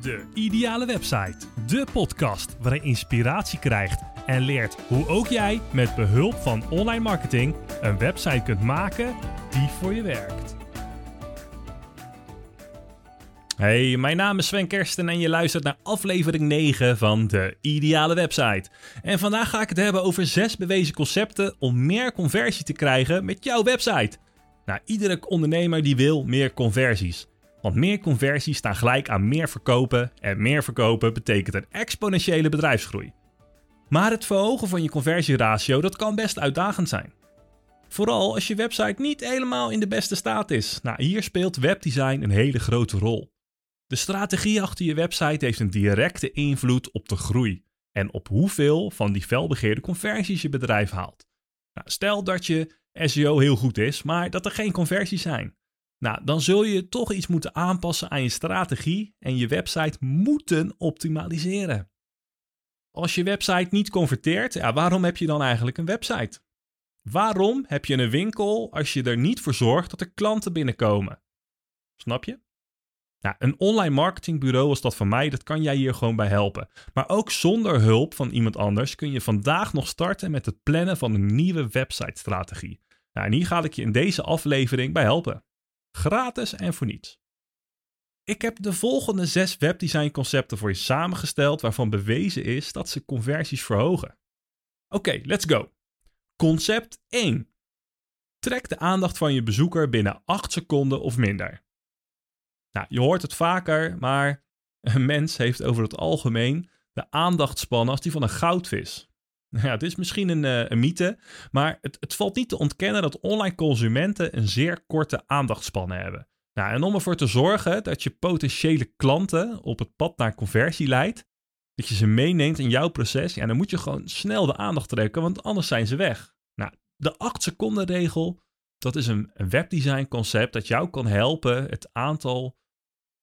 De Ideale Website. De podcast waarin je inspiratie krijgt en leert hoe ook jij met behulp van online marketing een website kunt maken die voor je werkt. Hey, mijn naam is Sven Kersten en je luistert naar aflevering 9 van De Ideale Website. En vandaag ga ik het hebben over 6 bewezen concepten om meer conversie te krijgen met jouw website. Nou, iedere ondernemer die wil meer conversies. Want meer conversies staan gelijk aan meer verkopen en meer verkopen betekent een exponentiële bedrijfsgroei. Maar het verhogen van je conversieratio dat kan best uitdagend zijn. Vooral als je website niet helemaal in de beste staat is. Nou, hier speelt webdesign een hele grote rol. De strategie achter je website heeft een directe invloed op de groei en op hoeveel van die felbegeerde conversies je bedrijf haalt. Nou, stel dat je SEO heel goed is, maar dat er geen conversies zijn. Nou, dan zul je toch iets moeten aanpassen aan je strategie en je website moeten optimaliseren. Als je website niet converteert, ja, waarom heb je dan eigenlijk een website? Waarom heb je een winkel als je er niet voor zorgt dat er klanten binnenkomen? Snap je? Nou, een online marketingbureau als dat van mij, dat kan jij hier gewoon bij helpen. Maar ook zonder hulp van iemand anders kun je vandaag nog starten met het plannen van een nieuwe website-strategie. Nou, en hier ga ik je in deze aflevering bij helpen. Gratis en voor niets. Ik heb de volgende zes webdesign concepten voor je samengesteld waarvan bewezen is dat ze conversies verhogen. Oké, let's go. Concept 1. Trek de aandacht van je bezoeker binnen 8 seconden of minder. Nou, je hoort het vaker, maar een mens heeft over het algemeen de aandachtspannen als die van een goudvis. Ja, het is misschien een, uh, een mythe, maar het, het, valt niet te ontkennen dat online consumenten een zeer korte aandachtspannen hebben. Nou, en om ervoor te zorgen dat je potentiële klanten op het pad naar conversie leidt, dat je ze meeneemt in jouw proces, ja, dan moet je gewoon snel de aandacht trekken, want anders zijn ze weg. Nou, de 8 seconden regel, dat is een, een webdesign concept dat jou kan helpen het aantal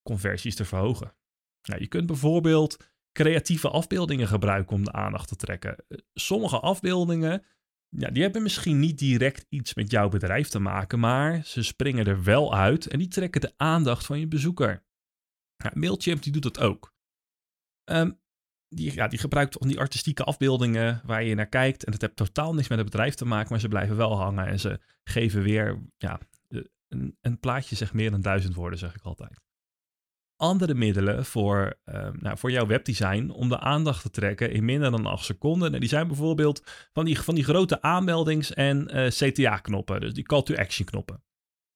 conversies te verhogen. Nou, je kunt bijvoorbeeld creatieve afbeeldingen gebruiken om de aandacht te trekken. Sommige afbeeldingen, ja, die hebben misschien niet direct iets met jouw bedrijf te maken, maar ze springen er wel uit en die trekken de aandacht van je bezoeker. Nou, Mailchimp die doet dat ook. Um, die, ja, die gebruikt van die artistieke afbeeldingen waar je naar kijkt en het heeft totaal niks met het bedrijf te maken, maar ze blijven wel hangen en ze geven weer, ja, een, een plaatje zegt meer dan duizend woorden, zeg ik altijd andere middelen voor, uh, nou, voor jouw webdesign om de aandacht te trekken in minder dan 8 seconden. En die zijn bijvoorbeeld van die, van die grote aanmeldings- en eh, CTA-knoppen, dus die call-to-action-knoppen.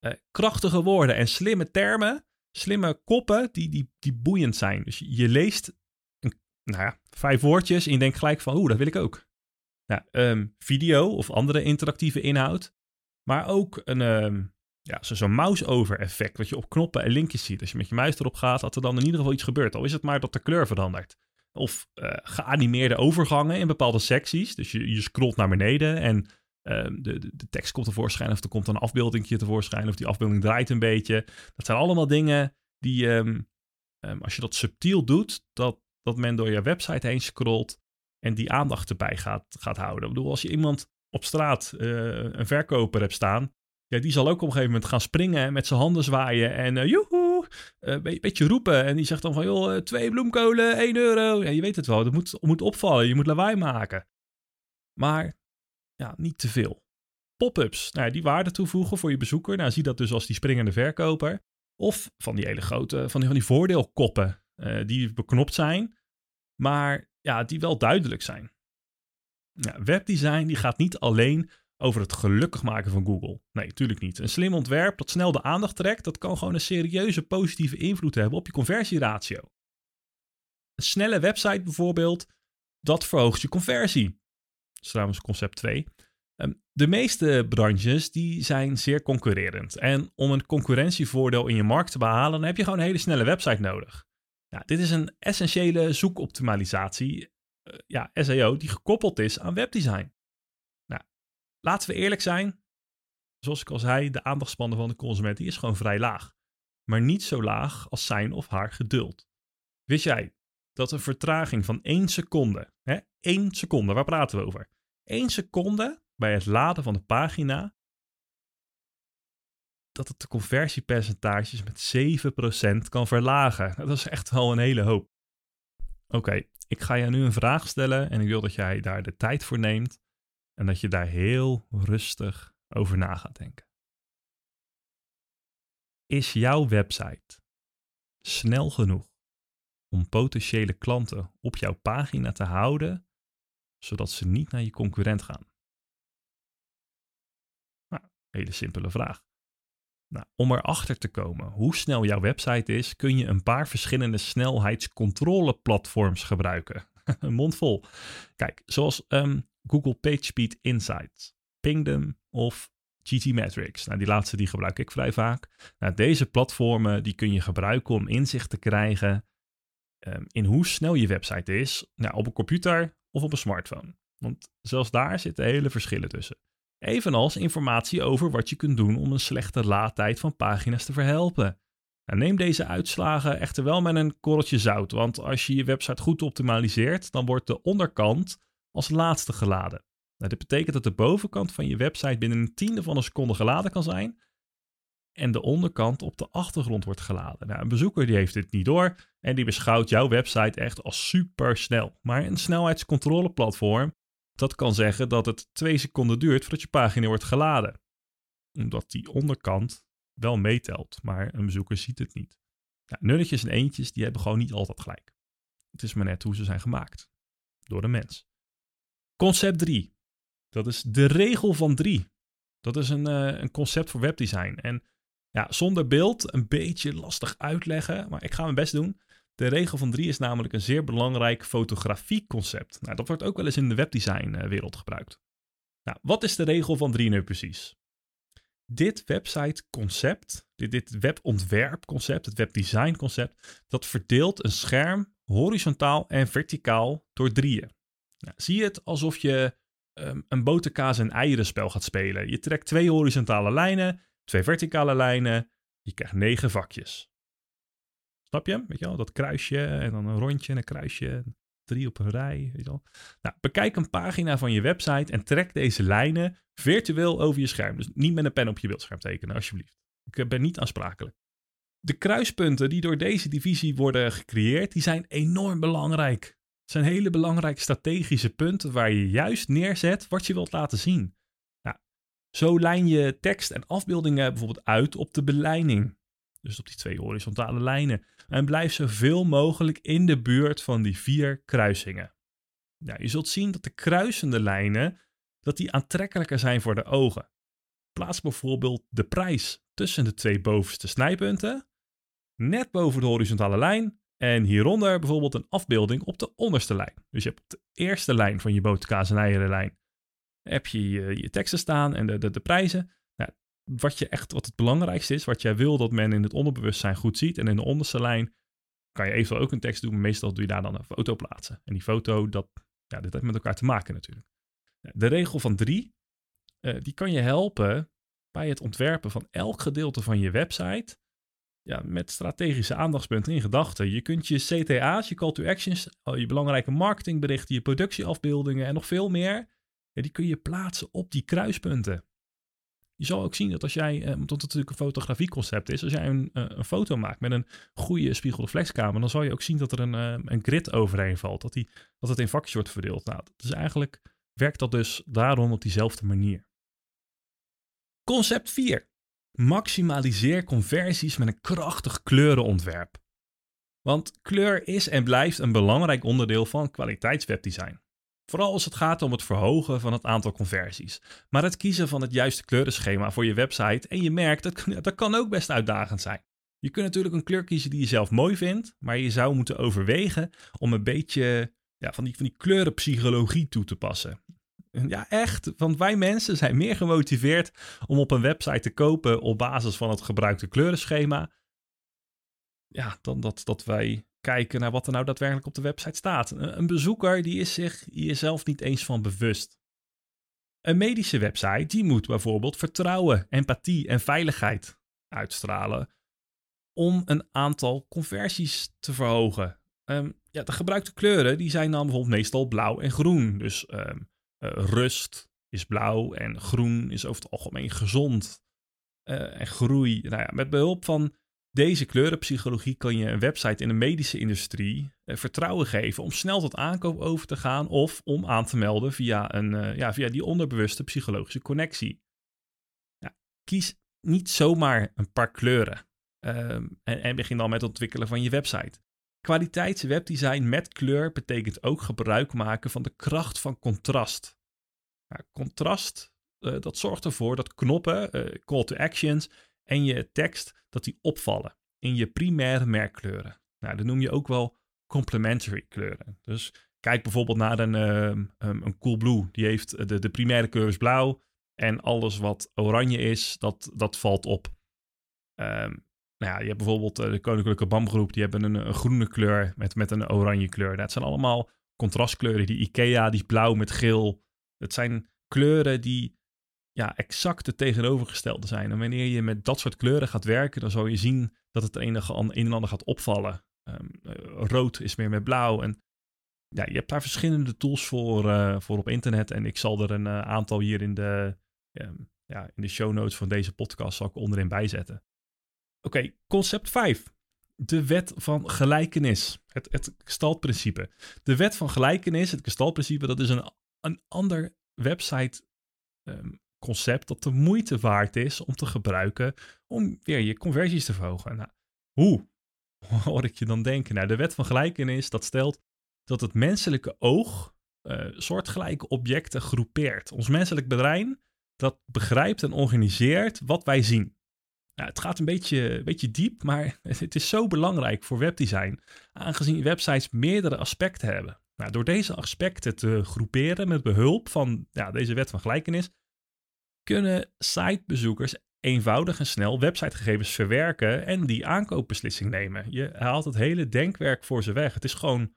Uh, krachtige woorden en slimme termen, slimme koppen die, die, die boeiend zijn. Dus je leest een, nou ja, vijf woordjes en je denkt gelijk van, oeh, dat wil ik ook. Nou, video of andere interactieve inhoud, maar ook een, um, ja, zo'n mouse-over effect, wat je op knoppen en linkjes ziet. Als je met je muis erop gaat, dat er dan in ieder geval iets gebeurt. Al is het maar dat de kleur verandert. Of uh, geanimeerde overgangen in bepaalde secties. Dus je, je scrolt naar beneden en uh, de, de, de, tekst komt tevoorschijn. Of er komt een afbeelding tevoorschijn. Of die afbeelding draait een beetje. Dat zijn allemaal dingen die, um, als je dat subtiel doet, dat, dat men door je website heen scrolt en die aandacht erbij gaat, gaat houden. Ik bedoel, als je iemand op straat uh, een verkoper hebt staan, ja, die zal ook op een gegeven moment gaan springen met zijn handen zwaaien en uh, joehoe, een uh, beetje roepen. En die zegt dan van, joh, eh, twee bloemkolen, 1 euro. Ja, je weet het wel, dat moet, moet opvallen, je moet lawaai maken. Maar ja, niet te veel. Pop-ups, nou, die waarde toevoegen voor je bezoeker. Nou, zie dat dus als die springende verkoper. Of van die hele grote, van die, van die voordeelkoppen, uh, die beknopt zijn, maar ja, die wel duidelijk zijn. Webdesign die gaat niet alleen over het gelukkig maken van Google. Nee, natuurlijk niet. Een slim ontwerp dat snel de aandacht trekt, dat kan gewoon een serieuze positieve invloed hebben op je conversieratio. Een snelle website bijvoorbeeld, dat verhoogt je conversie. Dat is trouwens concept 2. Ehm, de meeste branches die zijn zeer concurrerend. En om een concurrentievoordeel in je markt te behalen, heb je gewoon een hele snelle website nodig. Dit is een essentiële zoekoptimalisatie, uh, ja, SEO, die gekoppeld is aan webdesign. Laten we eerlijk zijn. Zoals ik al zei, de aandachtspannen van de consument die is gewoon vrij laag. Maar niet zo laag als zijn of haar geduld. Wist jij dat een vertraging van 1 seconde, hè, 1 seconde, waar praten we over? 1 seconde bij het laden van de pagina dat het de conversiepercentages met 7% kan verlagen. Dat is echt wel een hele hoop. Oké, ik ga je nu een vraag stellen en ik wil dat jij daar de tijd voor neemt en dat je daar heel rustig over na gaat denken. Is jouw website snel genoeg om potentiële klanten op jouw pagina te houden, zodat ze niet naar je concurrent gaan? Nou, hele simpele vraag. Nou, om erachter te komen hoe snel jouw website is, kun je een paar verschillende snelheidscontroleplatforms gebruiken. een mond vol. Kijk, zoals um, Google PageSpeed Insights, Pingdom of GTmetrix. Nou, die laatste die gebruik ik vrij vaak. Nou, deze platformen die kun je gebruiken om inzicht te krijgen um, in hoe snel je website is nou, op een computer of op een smartphone. Want zelfs daar zitten hele verschillen tussen. Evenals informatie over wat je kunt doen om een slechte laadtijd van pagina's te verhelpen. Nou, neem deze uitslagen echter wel met een korreltje zout, want als je je website goed optimaliseert, dan wordt de onderkant als laatste geladen. Nou, dit betekent dat de bovenkant van je website binnen een tiende van een seconde geladen kan zijn en de onderkant op de achtergrond wordt geladen. Nou, een bezoeker die heeft dit niet door en die beschouwt jouw website echt als super snel. Maar een snelheidscontroleplatform dat kan zeggen dat het twee seconden duurt voordat je pagina wordt geladen. Omdat die onderkant wel meetelt, maar een bezoeker ziet het niet. Nou, nulletjes en eentjes, die hebben gewoon niet altijd gelijk. Het is maar net hoe ze zijn gemaakt. Door de mens. Concept 3. Dat is de regel van 3. Dat is een, uh, een concept voor webdesign. En ja, zonder beeld een beetje lastig uitleggen, maar ik ga mijn best doen. De regel van 3 is namelijk een zeer belangrijk fotografieconcept. Nou, dat wordt ook wel eens in de webdesignwereld gebruikt. Nou, wat is de regel van 3 nu precies? Dit websiteconcept, dit, dit webontwerpconcept, het webdesignconcept, dat verdeelt een scherm horizontaal en verticaal door drieën. Nou, zie het alsof je um, een boterkaas en eierenspel gaat spelen. Je trekt twee horizontale lijnen, twee verticale lijnen, je krijgt negen vakjes. Snap je? Weet je wel, dat kruisje en dan een rondje en een kruisje. Drie op een rij. Weet je wel. Nou, bekijk een pagina van je website en trek deze lijnen virtueel over je scherm. Dus niet met een pen op je beeldscherm tekenen, alsjeblieft. Ik ben niet aansprakelijk. De kruispunten die door deze divisie worden gecreëerd, die zijn enorm belangrijk. Zijn hele belangrijke strategische punten waar je juist neerzet wat je wilt laten zien. Nou, zo lijn je tekst en afbeeldingen bijvoorbeeld uit op de beleiding. Dus op die twee horizontale lijnen. En blijf zoveel mogelijk in de buurt van die vier kruisingen. Ja, je zult zien dat de kruisende lijnen dat die aantrekkelijker zijn voor de ogen. Plaats bijvoorbeeld de prijs tussen de twee bovenste snijpunten, net boven de horizontale lijn en hieronder bijvoorbeeld een afbeelding op de onderste lijn. Dus je hebt op de eerste lijn van je boterkaas en eierenlijn heb je je, teksten staan en de, de, de prijzen wat je echt, wat het belangrijkste is, wat jij wil dat men in het onderbewustzijn goed ziet. En in de onderste lijn kan je eventueel ook een tekst doen, meestal doe je daar dan een foto plaatsen. En die foto, dat, ja, dit heeft met elkaar te maken natuurlijk. De regel van drie, uh, die kan je helpen bij het ontwerpen van elk gedeelte van je website. Ja, met strategische aandachtspunten in gedachten. Je kunt je CTA's, je call to actions, je belangrijke marketingberichten, je productieafbeeldingen en nog veel meer, die kun je plaatsen op die kruispunten. Je zal ook zien dat als jij, eh, omdat het natuurlijk een fotografieconcept is, als jij een, eh, een foto maakt met een goede spiegelreflexkamer, dan zal je ook zien dat er een, eh, een grid overheen valt, dat, die, dat het in vakjes wordt verdeeld. Nou, dus eigenlijk werkt dat dus daarom op diezelfde manier. Concept 4. Maximaliseer conversies met een krachtig kleurenontwerp. Want kleur is en blijft een belangrijk onderdeel van kwaliteitswebdesign. Vooral als het gaat om het verhogen van het aantal conversies. Maar het kiezen van het juiste kleurenschema voor je website en je merkt, dat, dat kan ook best uitdagend zijn. Je kunt natuurlijk een kleur kiezen die je zelf mooi vindt, maar je zou moeten overwegen om een beetje ja, van, die, van die kleurenpsychologie toe te passen. Ja, echt, want wij mensen zijn meer gemotiveerd om op een website te kopen op basis van het gebruikte kleurenschema. Ja, dan dat, dat wij kijken naar wat er nou daadwerkelijk op de website staat. Een bezoeker die is zich hier zelf niet eens van bewust. Een medische website die moet bijvoorbeeld vertrouwen, empathie en veiligheid uitstralen om een aantal conversies te verhogen. Um, ja, de gebruikte kleuren die zijn dan bijvoorbeeld meestal blauw en groen. Dus um, rust is blauw en groen is over het algemeen gezond. eh, en groei. Nou ja, met behulp van deze kleurenpsychologie kan je een website in de medische industrie eh, vertrouwen geven om snel tot aankoop over te gaan of om aan te melden via, een, eh, ja, via die onderbewuste psychologische connectie. Ja, kies niet zomaar een paar kleuren ehm, en, en begin dan met het ontwikkelen van je website. Kwaliteitswebdesign met kleur betekent ook gebruik maken van de kracht van contrast. Contrast uh, dat zorgt ervoor dat knoppen, uh, call to actions en je tekst, dat die opvallen in je primaire merkkleuren. Nou, dat noem je ook wel complementary kleuren. Dus kijk bijvoorbeeld naar een, um, een Coolblue. Die heeft de, de primaire kleur is blauw en alles wat oranje is, dat, dat valt op. Um, nou ja, je hebt bijvoorbeeld de Koninklijke Bamgroep, die hebben een, groene kleur met, met een oranje kleur. Dat zijn allemaal contrastkleuren. Die IKEA, die blauw met geel. Het zijn kleuren die ja, exact het tegenovergestelde zijn. En wanneer je met dat soort kleuren gaat werken, dan zal je zien dat het een en ander gaat opvallen. Um, rood is meer met blauw. En ja, je hebt daar verschillende tools voor, uh, voor op internet. En ik zal er een aantal hier in de, um, ja, in de show notes van deze podcast zal ik onderin bijzetten. Oké, concept 5. De wet van gelijkenis. Het, het. De wet van gelijkenis, het gestaltprincipe, dat is een, een ander website um, concept dat de moeite waard is om te gebruiken om weer je conversies te verhogen. Nou, hoe hoor ik je dan denken? Nou, de wet van gelijkenis dat stelt dat het menselijke oog uh, soortgelijke objecten groepeert. Ons menselijk brein dat begrijpt en organiseert wat wij zien. Nou, het gaat een beetje, beetje diep, maar het is zo belangrijk voor webdesign, aangezien websites meerdere aspecten hebben. Nou, door deze aspecten te groeperen met behulp van ja, deze wet van gelijkenis, kunnen sitebezoekers eenvoudig en snel websitegegevens verwerken en die aankoopbeslissing nemen. Je haalt het hele denkwerk voor ze weg. Het is gewoon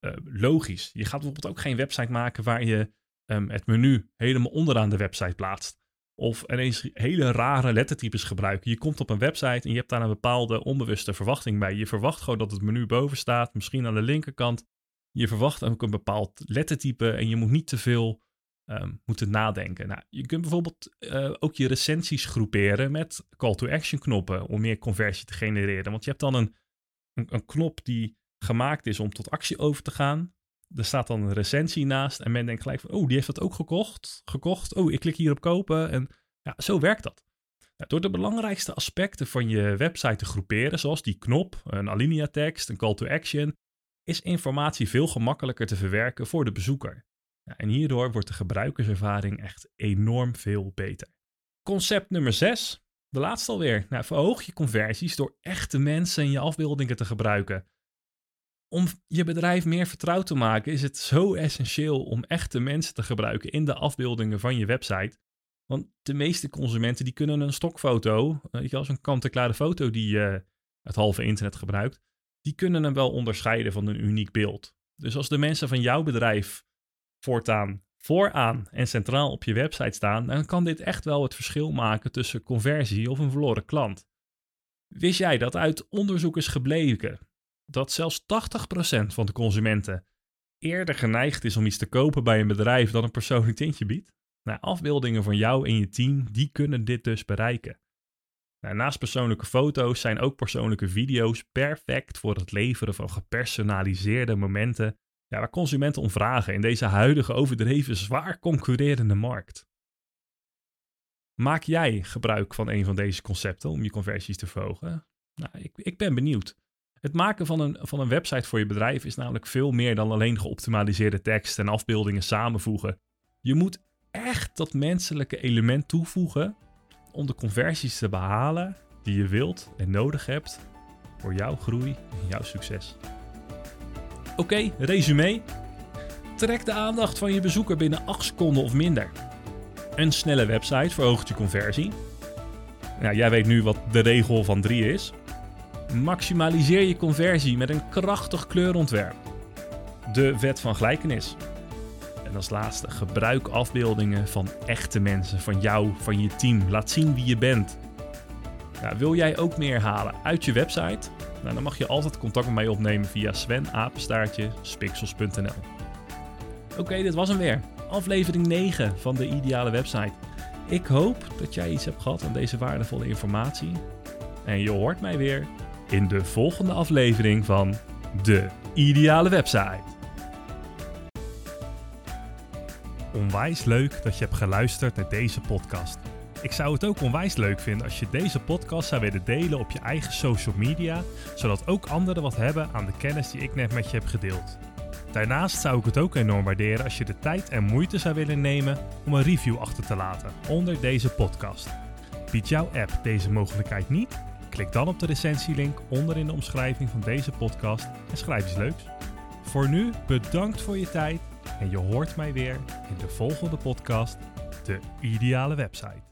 uh, logisch. Je gaat bijvoorbeeld ook geen website maken waar je um, het menu helemaal onderaan de website plaatst. Of ineens hele rare lettertypes gebruiken. Je komt op een website en je hebt daar een bepaalde onbewuste verwachting bij. Je verwacht gewoon dat het menu boven staat, misschien aan de linkerkant. Je verwacht ook een bepaald lettertype en je moet niet te veel um, moeten nadenken. Nou, je kunt bijvoorbeeld uh, ook je recensies groeperen met call-to-action knoppen om meer conversie te genereren. Want je hebt dan een, een, knop die gemaakt is om tot actie over te gaan. Er staat dan een recensie naast en men denkt gelijk van, oh, die heeft dat ook gekocht. gekocht. Oh, ik klik hier op kopen. En ja, zo werkt dat. Nou, door de belangrijkste aspecten van je website te groeperen, zoals die knop, een alinea tekst, een call to action, is informatie veel gemakkelijker te verwerken voor de bezoeker. Ja, en hierdoor wordt de gebruikerservaring echt enorm veel beter. Concept nummer 6, de laatste alweer. Nou, verhoog je conversies door echte mensen in je afbeeldingen te gebruiken. Om je bedrijf meer vertrouwd te maken is het zo essentieel om echte mensen te gebruiken in de afbeeldingen van je website. Want de meeste consumenten die kunnen een stokfoto, uh, als een kant-en-klare foto die uh, het halve internet gebruikt, die kunnen hem wel onderscheiden van een uniek beeld. Dus als de mensen van jouw bedrijf voortaan vooraan en centraal op je website staan, dan kan dit echt wel het verschil maken tussen conversie of een verloren klant. Wist jij dat uit onderzoek is gebleken dat zelfs 80% van de consumenten eerder geneigd is om iets te kopen bij een bedrijf dan een persoonlijk tintje biedt? Nou, afbeeldingen van jou en je team, die kunnen dit dus bereiken. Nou, naast persoonlijke foto's zijn ook persoonlijke video's perfect voor het leveren van gepersonaliseerde momenten ja, waar consumenten om vragen in deze huidige overdreven zwaar concurrerende markt. Maak jij gebruik van een van deze concepten om je conversies te verhogen? Nou, ik, ik ben benieuwd. Het maken van een, van een website voor je bedrijf is namelijk veel meer dan alleen geoptimaliseerde tekst en afbeeldingen samenvoegen. Je moet echt dat menselijke element toevoegen om de conversies te behalen die je wilt en nodig hebt voor jouw groei en jouw succes. Oké, okay, resume. Trek de aandacht van je bezoeker binnen 8 seconden of minder. Een snelle website verhoogt je conversie. Nou, jij weet nu wat de regel van 3 is. Maximaliseer je conversie met een krachtig kleurontwerp. De wet van gelijkenis. En als laatste, gebruik afbeeldingen van echte mensen, van jou, van je team. Laat zien wie je bent. Wil jij ook meer halen uit je website? Nou, dan mag je altijd contact met mij opnemen via svenapenstaartje.spixels.nl Oké, dit was hem weer. Aflevering 9 van de Ideale Website. Ik hoop dat jij iets hebt gehad aan deze waardevolle informatie. En je hoort mij weer in de volgende aflevering van De Ideale Website. Onwijs leuk dat je hebt geluisterd naar deze podcast. Ik zou het ook onwijs leuk vinden als je deze podcast zou willen delen op je eigen social media, zodat ook anderen wat hebben aan de kennis die ik net met je heb gedeeld. Daarnaast zou ik het ook enorm waarderen als je de tijd en moeite zou willen nemen om een review achter te laten onder deze podcast. Biedt jouw app deze mogelijkheid niet? Klik dan op de recensielink onder in de omschrijving van deze podcast en schrijf iets leuks. Voor nu bedankt voor je tijd en je hoort mij weer in de volgende podcast, de ideale website.